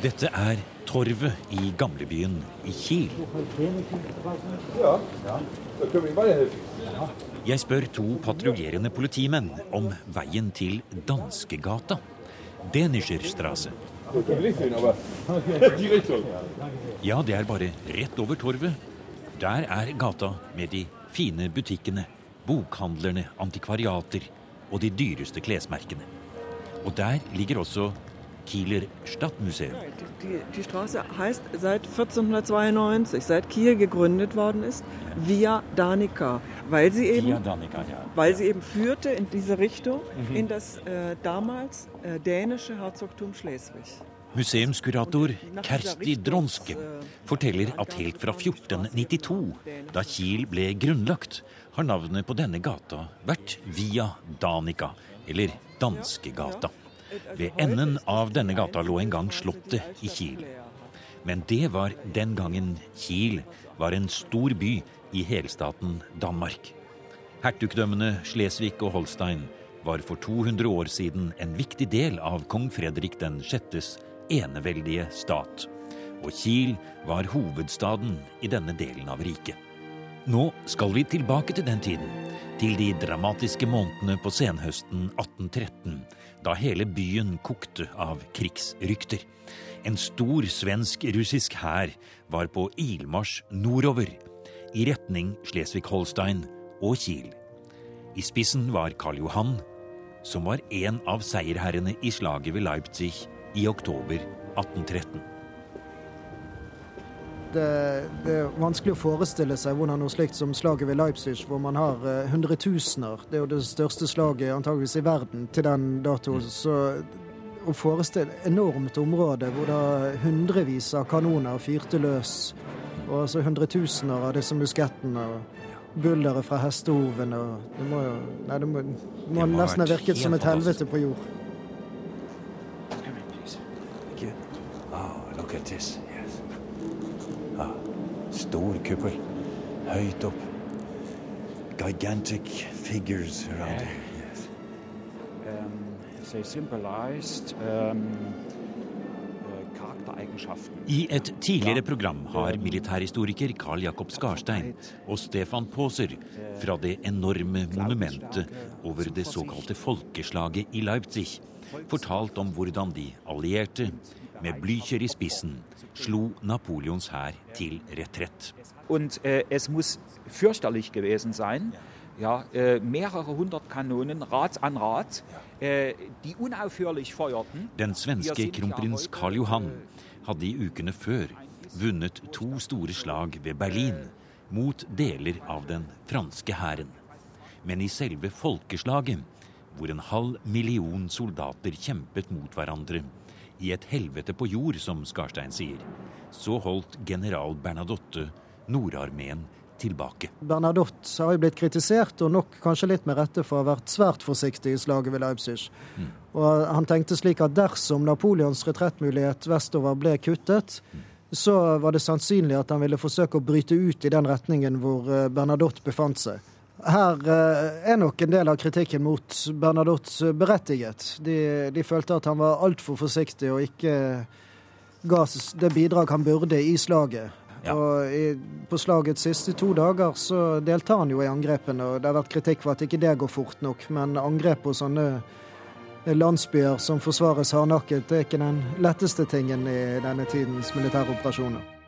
Dette er torvet i gamlebyen i Kiel. Jeg spør to patruljerende politimenn om veien til Danskegata. Denischerstrasse. Ja, det er bare rett over torvet. Der er gata med de fine butikkene, bokhandlerne, antikvariater og de dyreste klesmerkene. Og der ligger også Kieler Stadtmuseum. Die, die Straße heißt seit 1492, seit Kiel gegründet worden ist, Via Danica, weil sie eben, Danica, ja. weil sie eben führte in diese Richtung in das äh, damals äh, dänische Herzogtum Schleswig. Museumskurator Kersti Dronske forteller at helt fra 1492, da Kiel ble grunnlagt, har navnet på denne gata vært Via Danica, eller Danskegata. Ved enden av denne gata lå en gang Slottet i Kiel. Men det var den gangen Kiel var en stor by i helstaten Danmark. Hertugdømmene Slesvig og Holstein var for 200 år siden en viktig del av kong Fredrik den 6.s eneveldige stat. Og Kiel var hovedstaden i denne delen av riket. Nå skal vi tilbake til den tiden, til de dramatiske månedene på senhøsten 1813, da hele byen kokte av krigsrykter. En stor svensk-russisk hær var på ilmarsj nordover, i retning Slesvig-Holstein og Kiel. I spissen var Karl Johan, som var en av seierherrene i slaget ved Leipzig i oktober 1813. Det, det, er vanskelig å forestille seg hvordan noe slikt som slaget ved Leipzig, hvor man har uh, hundretusener, det er jo det største slaget antageligvis i verden til den datoen. Mm. Så å forestille enormt område hvor da hundrevis av kanoner fyrte løs, og altså hundretusener av disse muskettene og bulleret fra hestehoven og Det må jo Nei, det må, det må nesten ha virket som et helvete på jord. Stor kuppel. Høyt opp. Gigantic figures around it. Yes. Um, they symbolized um. I et tidligere program har militærhistoriker Carl Jakob Skarstein og Stefan Paaser fra det enorme monumentet over det såkalte folkeslaget i Leipzig fortalt om hvordan de allierte, med Blücher i spissen, slo Napoleons hær til retrett. Und äh, es muss fürchterlich gewesen sein. Ja, äh, mehrere hundert Kanonen, Rad an Rad, äh, die unaufhörlich feuerten. Den svenske kronprins Karl Johan hadde i ukene før vunnet to store slag ved Berlin mot deler av den franske hæren. Men i selve folkeslaget, hvor en halv million soldater kjempet mot hverandre, i et helvete på jord, som Skarstein sier, så holdt general Bernadotte Nordarmeen tilbake. Bernadotte har jo blitt kritisert, og nok kanskje litt med rette, for å ha vært svært forsiktig i slaget ved Leipzig. Mm. Og Han tenkte slik at dersom Napoleons retrettmulighet vestover ble kuttet, mm. så var det sannsynlig at han ville forsøke å bryte ut i den retningen hvor Bernadotte befant seg. Her er nok en del av kritikken mot Bernadotte berettiget. De, de følte at han var altfor forsiktig og ikke ga det bidrag han burde i slaget. Ja. Og i, På slagets siste to dager så deltar han jo i angrepene, og det har vært kritikk for at ikke det går fort nok. Men angrep på sånne landsbyer som forsvares hardnakket, er ikke den letteste tingen i denne tidens militæroperasjoner.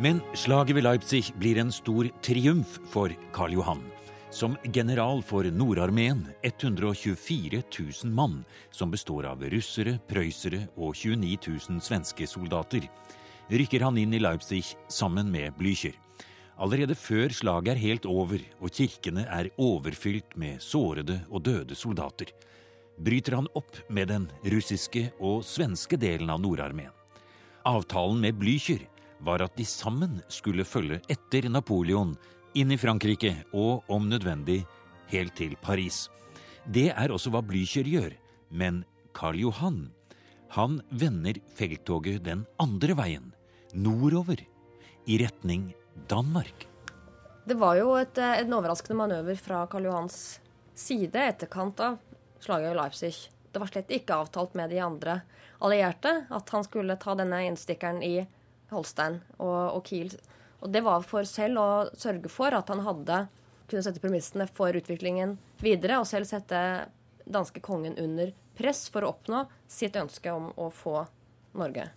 Men slaget ved Leipzig blir en stor triumf for Karl Johan. Som general for Nordarmeen, 124 000 mann, som består av russere, prøysere og 29 000 svenske soldater, rykker han inn i Leipzig sammen med Blücher. Allerede før slaget er helt over og kirkene er overfylt med sårede og døde soldater, bryter han opp med den russiske og svenske delen av Nordarmeen. Avtalen med Blücher var at de sammen skulle følge etter Napoleon inn i Frankrike og, om nødvendig, helt til Paris. Det er også hva Blücher gjør, men Karl Johan Han vender felttoget den andre veien, nordover, i retning Danmark. Det var jo et, eh, en overraskende manøver fra Karl Johans side etterkant av slaget i Leipzig. Det var slett ikke avtalt med de andre allierte at han skulle ta denne innstikkeren i Holstein og, og Kiel. Og det var for selv å sørge for at han hadde kunne sette premissene for utviklingen videre, og selv sette danske kongen under press for å oppnå sitt ønske om å få Norge.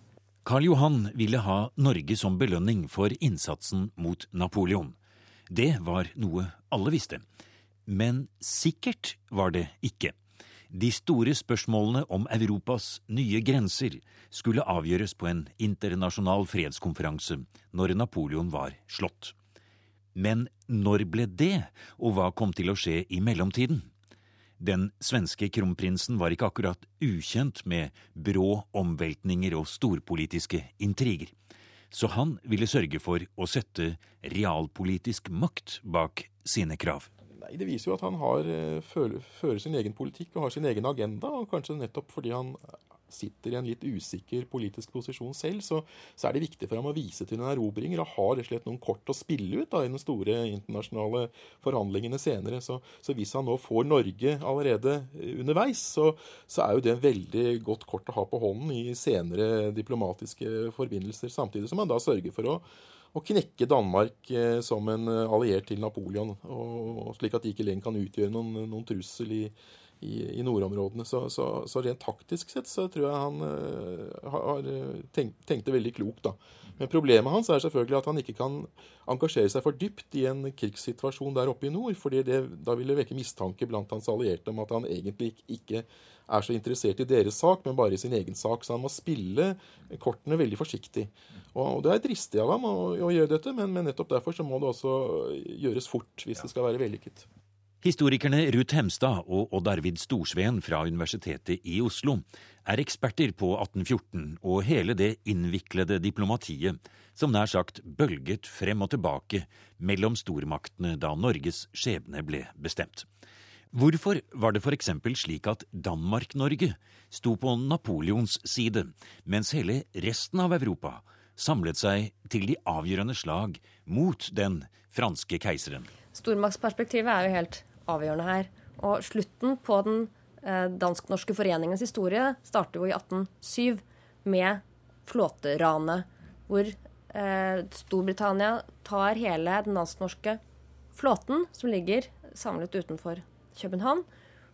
Karl Johan ville ha Norge som belønning for innsatsen mot Napoleon. Det var noe alle visste. Men sikkert var det ikke. De store spørsmålene om Europas nye grenser skulle avgjøres på en internasjonal fredskonferanse når Napoleon var slått. Men når ble det, og hva kom til å skje i mellomtiden? Den svenske kronprinsen var ikke akkurat ukjent med brå omveltninger og storpolitiske intriger så han ville sørge for å sette realpolitisk makt bak sine krav. Nei, Det viser jo at han har, eh, fører, fører sin egen politikk og har sin egen agenda. og Kanskje nettopp fordi han sitter i en litt usikker politisk posisjon selv, så, så, er det viktig for ham å vise til en erobringer og har rett og slett noen kort å spille ut da, i de store internasjonale forhandlingene senere. Så, så hvis han nå får Norge allerede underveis, så, så, er jo det en veldig godt kort å ha på hånden i senere diplomatiske forbindelser, samtidig som han da sørger for å å knekke Danmark eh, som en alliert til Napoleon, og, slik at de ikke lenger kan utgjøre noen, noen trussel i, i, i nordområdene. Så, så, så, rent taktisk sett så tror jeg han uh, har tenk, tenkt, tenkte veldig klokt, da. Men problemet hans er selvfølgelig at han ikke kan engasjere seg for dypt i en krigssituasjon der oppe i nord. fordi det, da det vekke mistanke blant hans allierte om at han egentlig ikke er så interessert i deres sak, men bare i sin egen sak. Så han må spille kortene veldig forsiktig. Og, Det er dristig av ham å, å gjøre dette, men, men, nettopp derfor så må det også gjøres fort hvis det skal være vellykket. Historikerne Ruth Hemstad og Odd Arvid Storsveen fra Universitetet i Oslo er eksperter på 1814 og hele det innviklede diplomatiet som nær sagt bølget frem og tilbake mellom stormaktene da Norges skjebne ble bestemt. Hvorfor var det f.eks. slik at Danmark-Norge sto på Napoleons side, mens hele resten av Europa samlet seg til de avgjørende slag mot den franske keiseren? Stormaktsperspektivet er jo helt avgjørende her. Og slutten på den eh, dansk-norske foreningens historie starter jo i 1807 med flåteranet, hvor eh, Storbritannia tar hele den dansk-norske flåten, som ligger samlet utenfor København,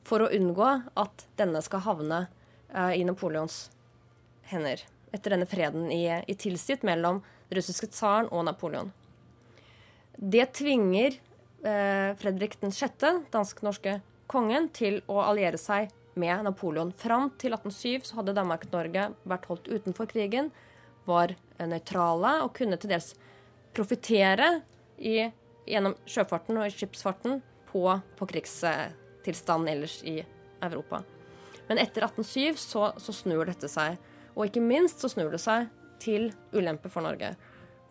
for å unngå at denne skal havne eh, i Napoleons hender. Etter denne freden i, i tilsitt mellom den russiske tsaren og Napoleon. Det tvinger Eh, Fredrik 6., dansk-norske kongen, til å alliere seg med Napoleon. Fram til 1807 så hadde Danmark-Norge vært holdt utenfor krigen, var nøytrale og kunne til dels profitere gjennom sjøfarten og skipsfarten på, på krigstilstanden ellers i Europa. Men etter 1807 så, så snur dette seg. Og ikke minst så snur det seg til ulempe for Norge.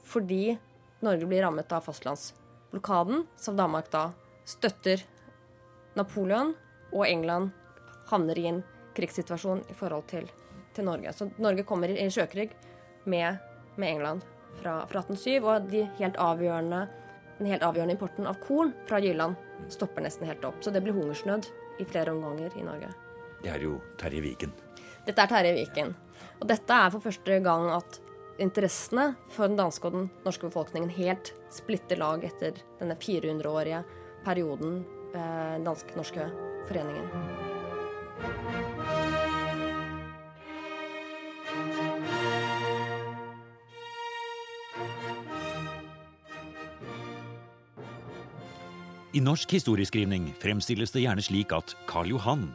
Fordi Norge blir rammet av fastlands blokaden, som Danmark da støtter Napoleon, og England havner i en krigssituasjon i forhold til, til Norge. Så Norge kommer i sjøkrig med, med England fra, fra 1807, og de helt den helt avgjørende importen av korn fra Jylland stopper nesten helt opp. Så det blir hungersnød i flere omganger i Norge. Det er jo Terje Viken. Dette er Terje Viken. Og dette er for første gang at interessene for den danske og den norske befolkningen helt splitter lag etter denne 400-årige perioden den dansk-norske foreningen. I norsk historieskrivning fremstilles det gjerne slik at Karl Johan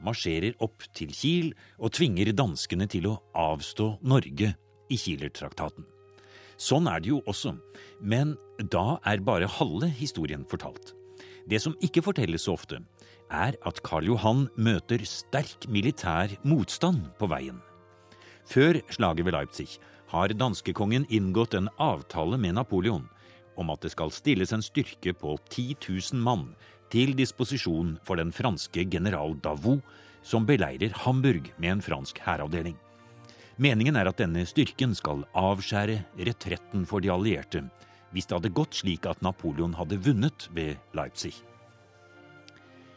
marsjerer opp til Kiel og tvinger danskene til å avstå Norge i Kieler-traktaten. Sånn er det jo også, men da er bare halve historien fortalt. Det som ikke fortelles så ofte, er at Karl Johan møter sterk militær motstand på veien. Før slaget ved Leipzig har danskekongen inngått en avtale med Napoleon om at det skal stilles en styrke på 10 000 mann til disposisjon for den franske general Davout, som beleirer Hamburg med en fransk hæravdeling. Meningen er at denne styrken skal avskjære retretten for de allierte, hvis det hadde gått slik at Napoleon hadde vunnet ved Leipzig.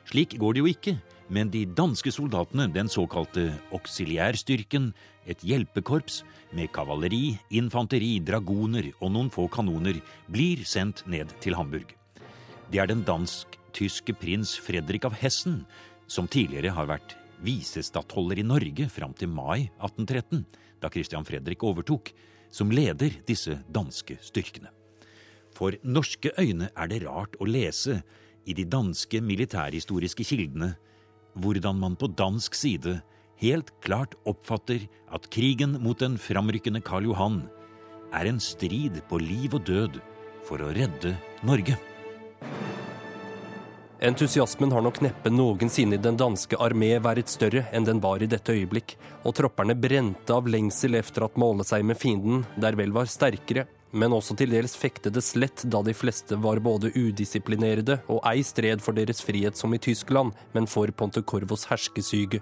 Slik går det jo ikke, men de danske soldatene, den såkalte oksiliærstyrken, et hjelpekorps med kavaleri, infanteri, dragoner og noen få kanoner, blir sendt ned til Hamburg. Det er den dansk-tyske prins Fredrik av Hessen, som tidligere har vært visestattholder i Norge fram til mai 1813, da Christian Fredrik overtok, som leder disse danske styrkene. For norske øyne er det rart å lese i de danske militærhistoriske kildene hvordan man på dansk side helt klart oppfatter at krigen mot den framrykkende Karl Johan er en strid på liv og død for å redde Norge. Entusiasmen har nok neppe noensinne i den danske armé vært større enn den var i dette øyeblikk, og tropperne brente av lengsel efter at måle seg med fienden, der vel var sterkere, men også til dels fektedes lett da de fleste var både udisiplinerede og ei stred for deres frihet som i Tyskland, men for Pontecorvos herskesyge.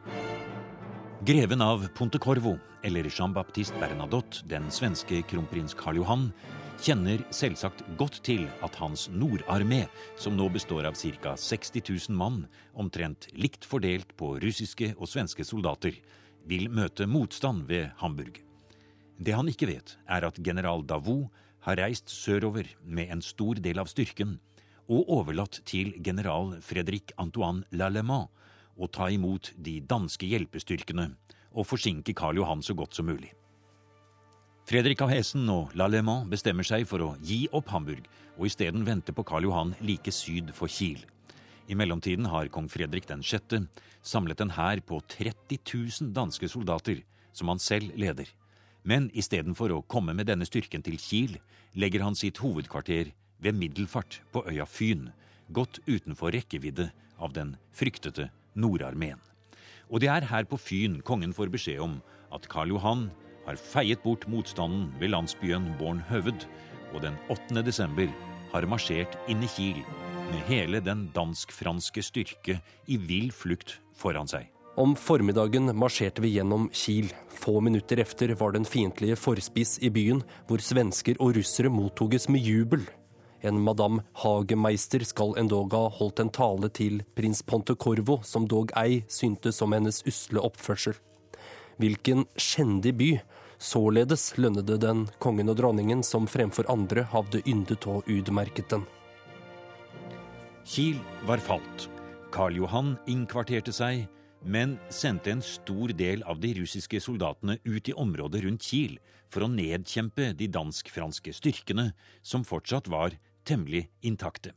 Greven av Pontecorvo, eller Jean-Baptiste Bernadotte, den svenske kronprins Karl Johan, kjenner selvsagt godt til at hans nordarmé, som nå består av ca. 60 000 mann, omtrent likt fordelt på russiske og svenske soldater, vil møte motstand ved Hamburg. Det han ikke vet, er at general Davout har reist sørover med en stor del av styrken og overlatt til general Fredrik Antoine Lallemand å ta imot de danske hjelpestyrkene og forsinke Karl Johan så godt som mulig. Fredrik av Hesen og Lallemand bestemmer seg for å gi opp Hamburg og isteden vente på Karl Johan like syd for Kiel. I mellomtiden har kong Fredrik 6. samlet en hær på 30 000 danske soldater, som han selv leder. Men istedenfor å komme med denne styrken til Kiel, legger han sitt hovedkvarter ved Middelfart på øya Fyn, godt utenfor rekkevidde av den fryktede Nordarmeen. Og det er her på Fyn kongen får beskjed om at Karl Johan har feiet bort motstanden ved landsbyen Bornhøved, og den 8. desember har marsjert inn i Kiel med hele den dansk-franske styrke i vill flukt foran seg. Om formiddagen marsjerte vi gjennom Kiel. Få minutter efter var den fiendtlige forspiss i byen, hvor svensker og russere mottoges med jubel. En madame Hagemeister skal endog ha holdt en tale til prins Pontecorvo, som dog ei syntes som hennes usle oppførsel. Hvilken skjendig by. Således lønnede den kongen og dronningen som fremfor andre hadde yndet og utmerket den. Kiel var falt. Karl Johan innkvarterte seg men sendte en stor del av de russiske soldatene ut i området rundt Kiel for å nedkjempe de dansk-franske styrkene, som fortsatt var temmelig intakte.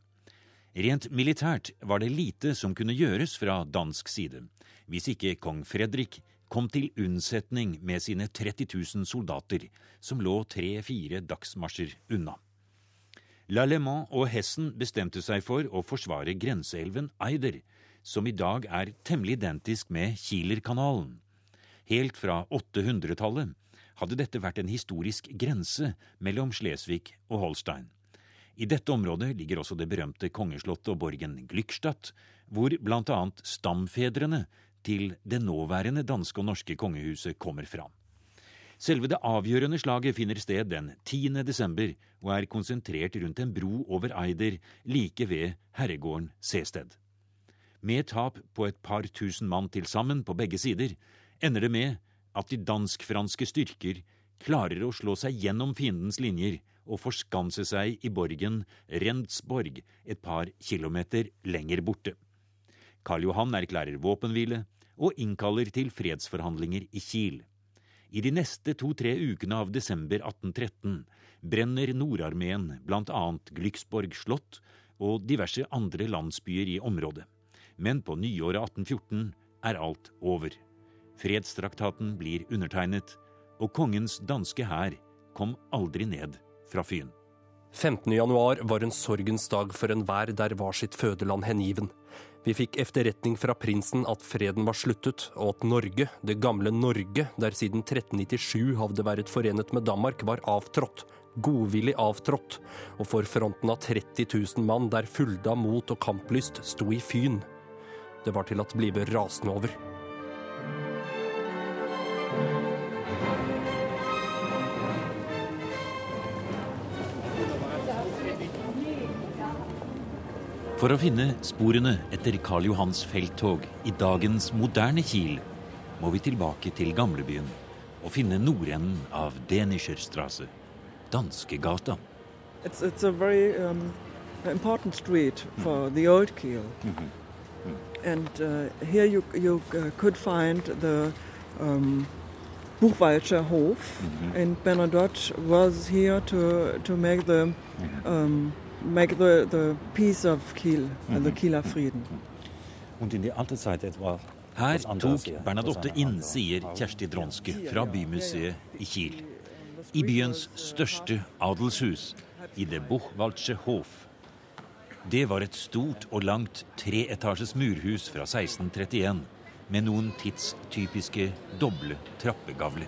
Rent militært var det lite som kunne gjøres fra dansk side, hvis ikke kong Fredrik kom til unnsetning med sine 30 000 soldater, som lå tre-fire dagsmarsjer unna. L'Allemand og Hessen bestemte seg for å forsvare grenseelven Eider, som i dag er temmelig identisk med Kielerkanalen. Helt fra 800-tallet hadde dette vært en historisk grense mellom Slesvig og Holstein. I dette området ligger også det berømte kongeslottet og borgen Glykstadt, hvor annet stamfedrene til det nåværende danske og norske kongehuset kommer fram. Selve det avgjørende slaget finner sted den 10. desember og er konsentrert rundt en bro over Eider like ved herregården Sested. Med tap på et par tusen mann til sammen på begge sider, ender det med at de dansk-franske styrker klarer å slå seg gjennom fiendens linjer og forskanse seg i borgen Rendsborg et par kilometer lenger borte. Karl Johan erklærer våpenhvile og innkaller til fredsforhandlinger i Kiel. I de neste to–tre ukene av desember 1813 brenner Nordarmeen blant annet Glyksborg slott og diverse andre landsbyer i området. Men på nyåret 1814 er alt over. Fredstraktaten blir undertegnet, og kongens danske hær kom aldri ned fra Fyn. 15. januar var en sorgens dag for enhver der var sitt fødeland hengiven. Vi fikk efterretning fra prinsen at freden var sluttet, og at Norge, det gamle Norge, der siden 1397 hadde vært forenet med Danmark, var avtrådt. Godvillig avtrådt. Og for fronten av 30 000 mann der fulda mot og kamplyst sto i Fyn. Det var til at blive rasende over. For å finne sporene etter Karl Johans felttog i dagens moderne Kiel, må vi tilbake til gamlebyen og finne nordenden av Denischerstrasse, Danskegata. It's, it's a very um, important street for the old Kiel. And uh, here you, you uh, could find the um, Buchwaldscher Hof, and Bernadotte was here to, to make the um, make the, the peace of Kiel, the Kieler Frieden. Und in die alte Zeit etwa Her tok. Bernadotte inn, sier Kjersti Dronske fra Bymuseet i Kiel. I byens største adelshus, i det Buchwaldsche Hof. Det var et stort og langt treetasjes murhus fra 1631 med noen tidstypiske doble trappegavler.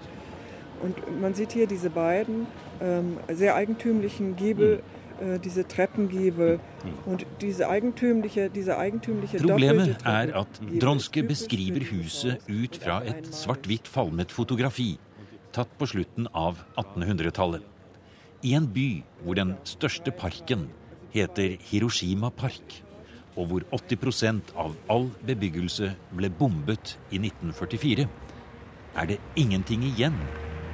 Und man sieht hier diese beiden ähm, sehr eigentümlichen Giebel, äh, diese Treppengiebel und diese eigentümliche, diese eigentümliche Problemet er at Dronske beskriver huset ut fra et svart-hvitt falmet fotografi tatt på slutten av 1800-tallet. I en by hvor den største parken heter Hiroshima Park, og hvor 80% av all bebyggelse ble bombet i 1944, er det ingenting igjen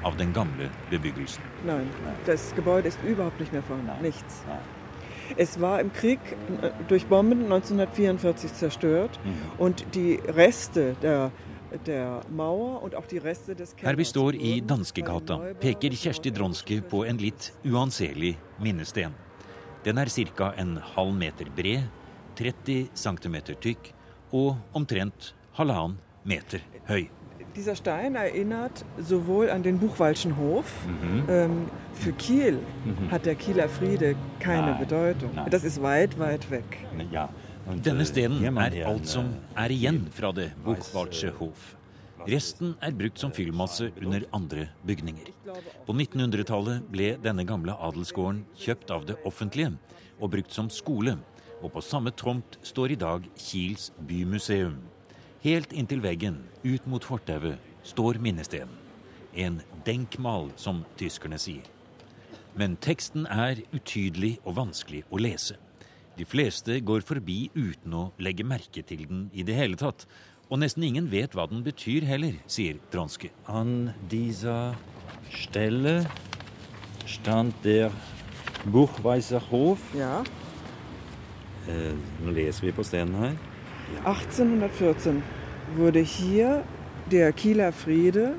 av den gamle bebyggelsen. Nein, das Gebäude ist überhaupt nicht mehr vorhanden. Nichts. Es war im Krieg äh, durch Bomben 1944 zerstört und die Reste der, der Mauer und auch die Reste des Her vi står i Danskegata, peker Kjersti Dronske på en litt uanselig minnesten. Den er ca. en halv meter bred, 30 cm tykk og omtrent halvannen meter høy. Dieser Stein erinnert sowohl an den Buchwaldschen Hof. Ähm, für Kiel hat der Kieler Friede keine Nein, Bedeutung. nein. Das ist weit, weit weg. Ja. Und, Denne äh, stenen hier man er alt som er igjen fra det Buchwaldsche Hof. Resten er brukt som fyllmasse under andre bygninger. På 1900-tallet ble denne gamle adelsgården kjøpt av det offentlige og brukt som skole, og på samme tomt står i dag Kiels bymuseum. Helt inntil veggen, ut mot fortauet, står minnestenen. En denkmal, som tyskerne sier. Men teksten er utydelig og vanskelig å lese. De fleste går forbi uten å legge merke til den i det hele tatt. Og nesten ingen vet hva den betyr heller, sier Dronske. An dieser Stelle stand der Buchweiser Hof. Ja, Eh, nå leser vi på stenen her. 1814 wurde hier der Kieler Friede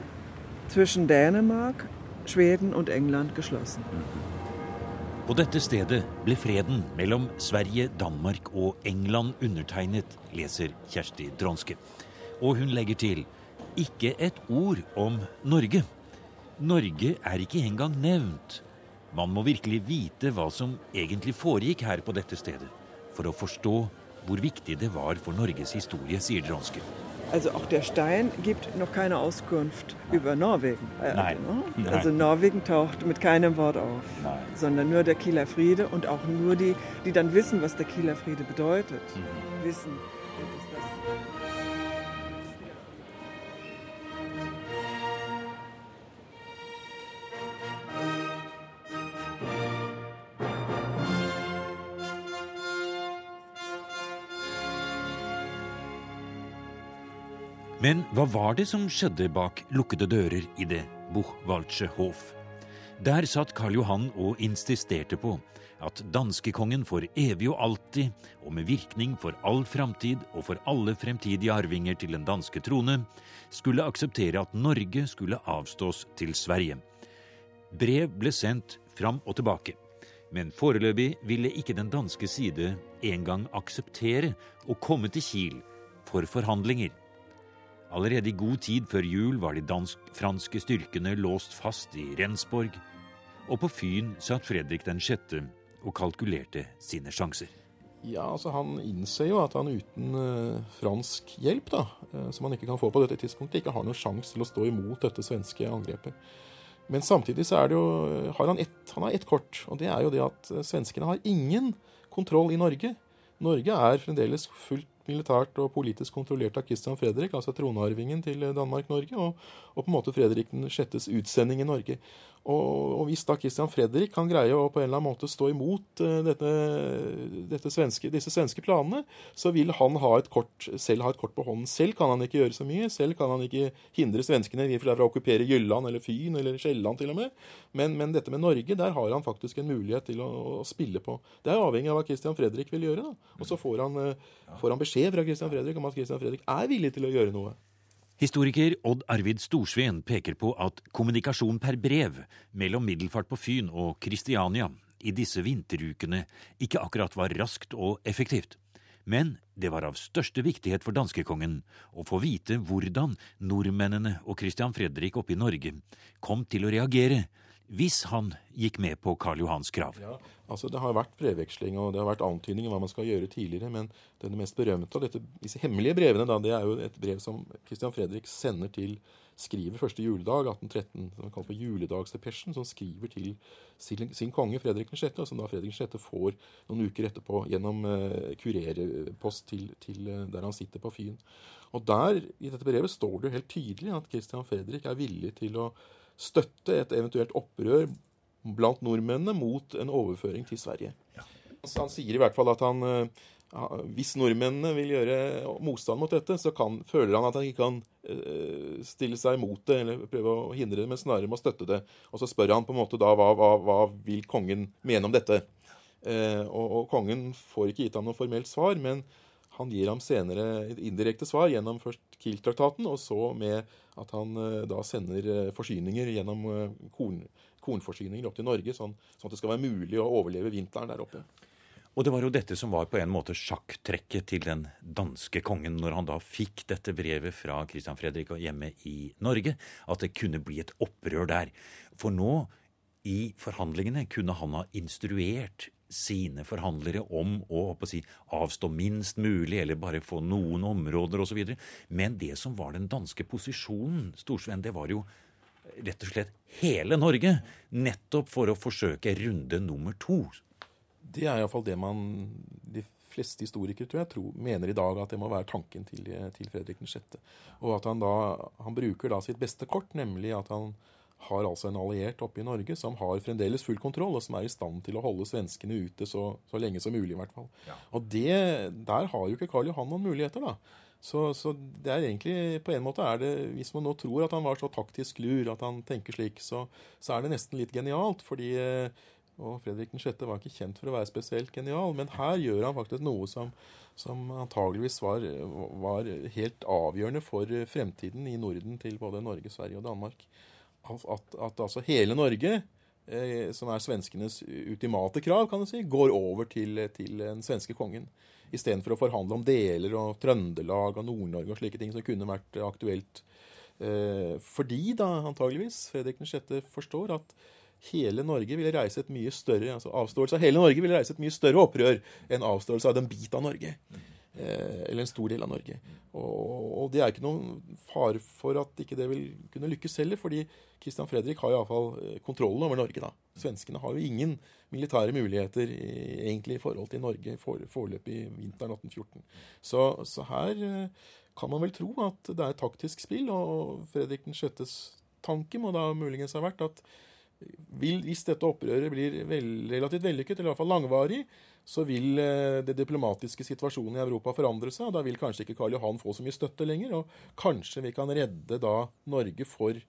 zwischen Dänemark, Schweden und England geschlossen. På dette stedet ble freden mellom Sverige, Danmark og England undertegnet, leser Kjersti Dronske. Og hun legger til ikke et ord om Norge. Norge er ikke engang nevnt. Man må virkelig vite hva som egentlig foregikk her på dette stedet, for å forstå hvor viktig det var for Norges historie, sier Dronske. Also auch der Stein gibt noch keine Auskunft über Norwegen. Äh, Nein. ne? Nein. Also Norwegen taucht mit keinem Wort auf, Nein. sondern nur der Kieler Friede und auch nur die, die dann wissen, was der Kieler Friede bedeutet, Mhm. wissen. Men hva var det som skjedde bak lukkede dører i det Buchwaldsche Hof? Der satt Karl Johan og insisterte på at danskekongen for evig og alltid, og med virkning for all framtid og for alle fremtidige arvinger til den danske trone, skulle akseptere at Norge skulle avstås til Sverige. Brev ble sendt fram og tilbake, men foreløpig ville ikke den danske side engang akseptere å komme til Kiel for forhandlinger. Allerede i god tid før jul var de dansk-franske styrkene låst fast i Rensborg, og på Fyn satt Fredrik den 6. og kalkulerte sine sjanser. Ja, altså Han innser jo at han uten uh, fransk hjelp, da, uh, som han ikke kan få på dette tidspunktet, ikke har noen sjanse til å stå imot dette svenske angrepet. Men samtidig så er det jo, har han ett ett kort, og det er jo det at svenskene har ingen kontroll i Norge. Norge er fremdeles fullt militært og politisk kontrollert av Christian Fredrik, altså tronarvingen til Danmark-Norge, og, og, på en måte Fredrik den sjettes utsending i Norge. Og, og, hvis da Christian Fredrik kan greie å på en eller annen måte stå imot uh, dette, dette svenske, disse svenske planene, så vil han ha et kort, selv ha et kort på hånden. Selv kan han ikke gjøre så mye. Selv kan han ikke hindre svenskene fra å okkupere Jylland eller Fyn eller Sjælland til og med. Men, men, dette med Norge, der har han faktisk en mulighet til å, å, spille på. Det er avhengig av hva Christian Fredrik vil gjøre. da. Og så får han, uh, får han beskjed fra Christian Fredrik om at Christian Fredrik er villig til å gjøre noe. Historiker Odd Arvid Storsveen peker på at kommunikasjon per brev mellom Middelfart på Fyn og Kristiania i disse vinterukene ikke akkurat var raskt og effektivt. Men det var av største viktighet for danskekongen å få vite hvordan nordmennene og Christian Fredrik oppe i Norge kom til å reagere hvis han gikk med på Karl Johans krav. Ja, altså Det har vært brevveksling og det har vært antydning om hva man skal gjøre tidligere, men det mest berømte av dette, disse hemmelige brevene da, det er jo et brev som Christian Fredrik sender til skriver første juledag, 1813, som kalt for juledagsdepesjen, som skriver til sin, sin konge Fredrik 6., og som da Fredrik 6. får noen uker etterpå gjennom uh, kurerpost til, til uh, der han sitter på Fyn. Og der, i dette brevet, står det jo helt tydelig at Christian Fredrik er villig til å støtte et eventuelt opprør blant nordmennene mot en overføring til Sverige. Ja. Han sier i hvert fall at han, eh, hvis nordmennene vil gjøre motstand mot dette, så kan, føler han at han ikke kan eh, stille seg imot det eller prøve å hindre det, men snarere må støtte det. Og så spør han på en måte da hva, hva, hva vil kongen mene om dette. Eh, og, og, kongen får ikke gitt ham noe formelt svar, men han gir ham senere et indirekte svar gjennom først Kiel-traktaten, og så med at han eh, da sender eh, forsyninger gjennom eh, korn, kornforsyninger opp til Norge, sånn, sånn, at det skal være mulig å overleve vinteren der oppe. Og det var jo dette som var på en måte sjakktrekket til den danske kongen når han da fikk dette brevet fra Christian Fredrik og hjemme i Norge, at det kunne bli et opprør der. For nå, i forhandlingene, kunne han ha instruert sine forhandlere om å, å si, avstå minst mulig, eller bare få noen områder osv. Men det som var den danske posisjonen, Storsven, det var jo rett og slett hele Norge. Nettopp for å forsøke runde nummer to. Det er iallfall det man de fleste historikere tror jeg, tror, mener i dag at det må være tanken til, til Fredrik 6. Og at han da han bruker da sitt beste kort, nemlig at han har altså en alliert oppe i Norge som har fremdeles full kontroll, og som er i stand til å holde svenskene ute så, så lenge som mulig, i hvert fall. Ja. Og det, der har jo ikke Karl Johan noen muligheter, da. Så, så, det er egentlig På en måte er det Hvis man nå tror at han var så taktisk lur, at han tenker slik, så, så er det nesten litt genialt. fordi og Fredrik 6. var ikke kjent for å være spesielt genial, men her gjør han faktisk noe som, som antageligvis var, var, helt avgjørende for fremtiden i Norden til både Norge, Sverige og Danmark at, at altså hele Norge, eh, som er svenskenes ultimate krav, kan du si, går over til, til den svenske kongen. Istedenfor å forhandle om deler og Trøndelag og Nord-Norge og slike ting som kunne vært aktuelt. Eh, fordi da antageligvis Fredrik 6. forstår at hele Norge ville reise et mye større altså avståelse av hele Norge ville reise et mye større opprør enn avståelse av den bit av Norge. Eh, eller en stor del av Norge. Og, og det er ikke noen fare for at ikke det vil kunne lykkes heller, fordi Christian Fredrik har iallfall eh, kontrollen over Norge. da. Svenskene har jo ingen militære muligheter egentlig i forhold til Norge for, foreløpig vinteren 1814. Så, så, her eh, kan man vel tro at det er taktisk spill, og Fredrik 6.s tanke må da muligens ha vært at hvis dette opprøret blir vel, relativt vellykket, eller i hvert fall langvarig, så vil eh, det diplomatiske situasjonen i Europa forandre seg. og Da vil kanskje ikke Karl Johan få så mye støtte lenger. Og kanskje vi kan redde da Norge for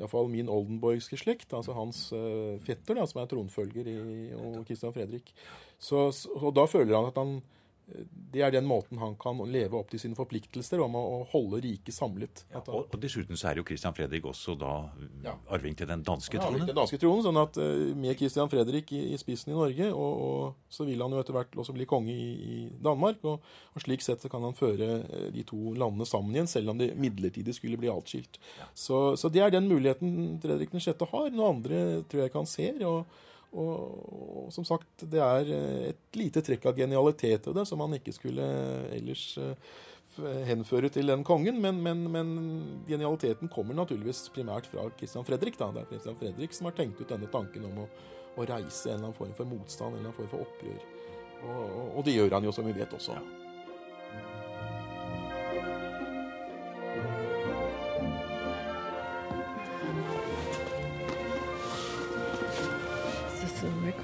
iallfall min oldenborgske slekt, altså hans uh, fetter, da, som er tronfølger i og Christian Fredrik. Så, så, og da føler han at han det er den måten han kan leve opp til sine forpliktelser om å holde riket samlet. Ja, og, og, Dessuten så er jo Christian Fredrik også da ja. arving til den danske tronen. ja. Den danske tronen, sånn at uh, Med Christian Fredrik i, i, spissen i Norge, og, og, så vil han jo etter hvert også bli konge i, i Danmark. Og, og, Slik sett så kan han føre uh, de to landene sammen igjen, selv om de midlertidig skulle bli atskilt. Så, så, det er den muligheten Fredrik 6. har. Noe andre tror jeg ikke han ser. og og, og, som sagt, det er eh, et lite trekk av genialitet ved det som man ikke skulle ellers uh, henføre til den kongen. Men, men, men, genialiteten kommer naturligvis primært fra Christian Fredrik. Da. Det er Christian Fredrik som har tenkt ut denne tanken om å, å reise en eller annen form for motstand, en eller annen form for opprør. Og, og, og det gjør han jo, som vi vet også. Ja.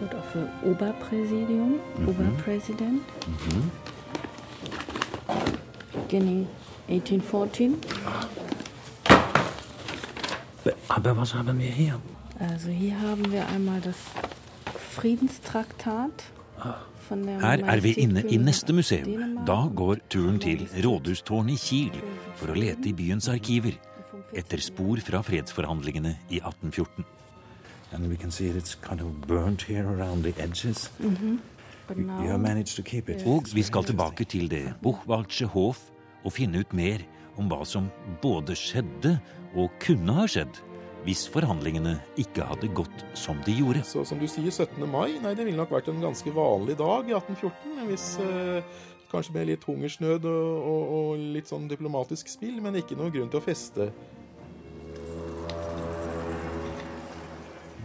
A record of the Oberpräsidium, Mhm. beginning 1814. Aber was haben wir hier? Also hier haben wir einmal das Friedenstraktat Her er vi inne i neste museum. Da går turen til rådhustårnet i Kiel for å lete i byens arkiver etter spor fra fredsforhandlingene i 1814. And we can see it's kind of burnt here around the edges. Mm -hmm. Og vi skal tilbake til det Buchwaldsche Hof og finne ut mer om hva som både skjedde og kunne ha skjedd hvis forhandlingene ikke hadde gått som de gjorde. Så som du sier, 17. mai, nei, det ville nok vært en ganske vanlig dag i 1814. Hvis, eh, kanskje med litt hungersnød og, og, og litt sånn diplomatisk spill, men ikke noen grunn til å feste.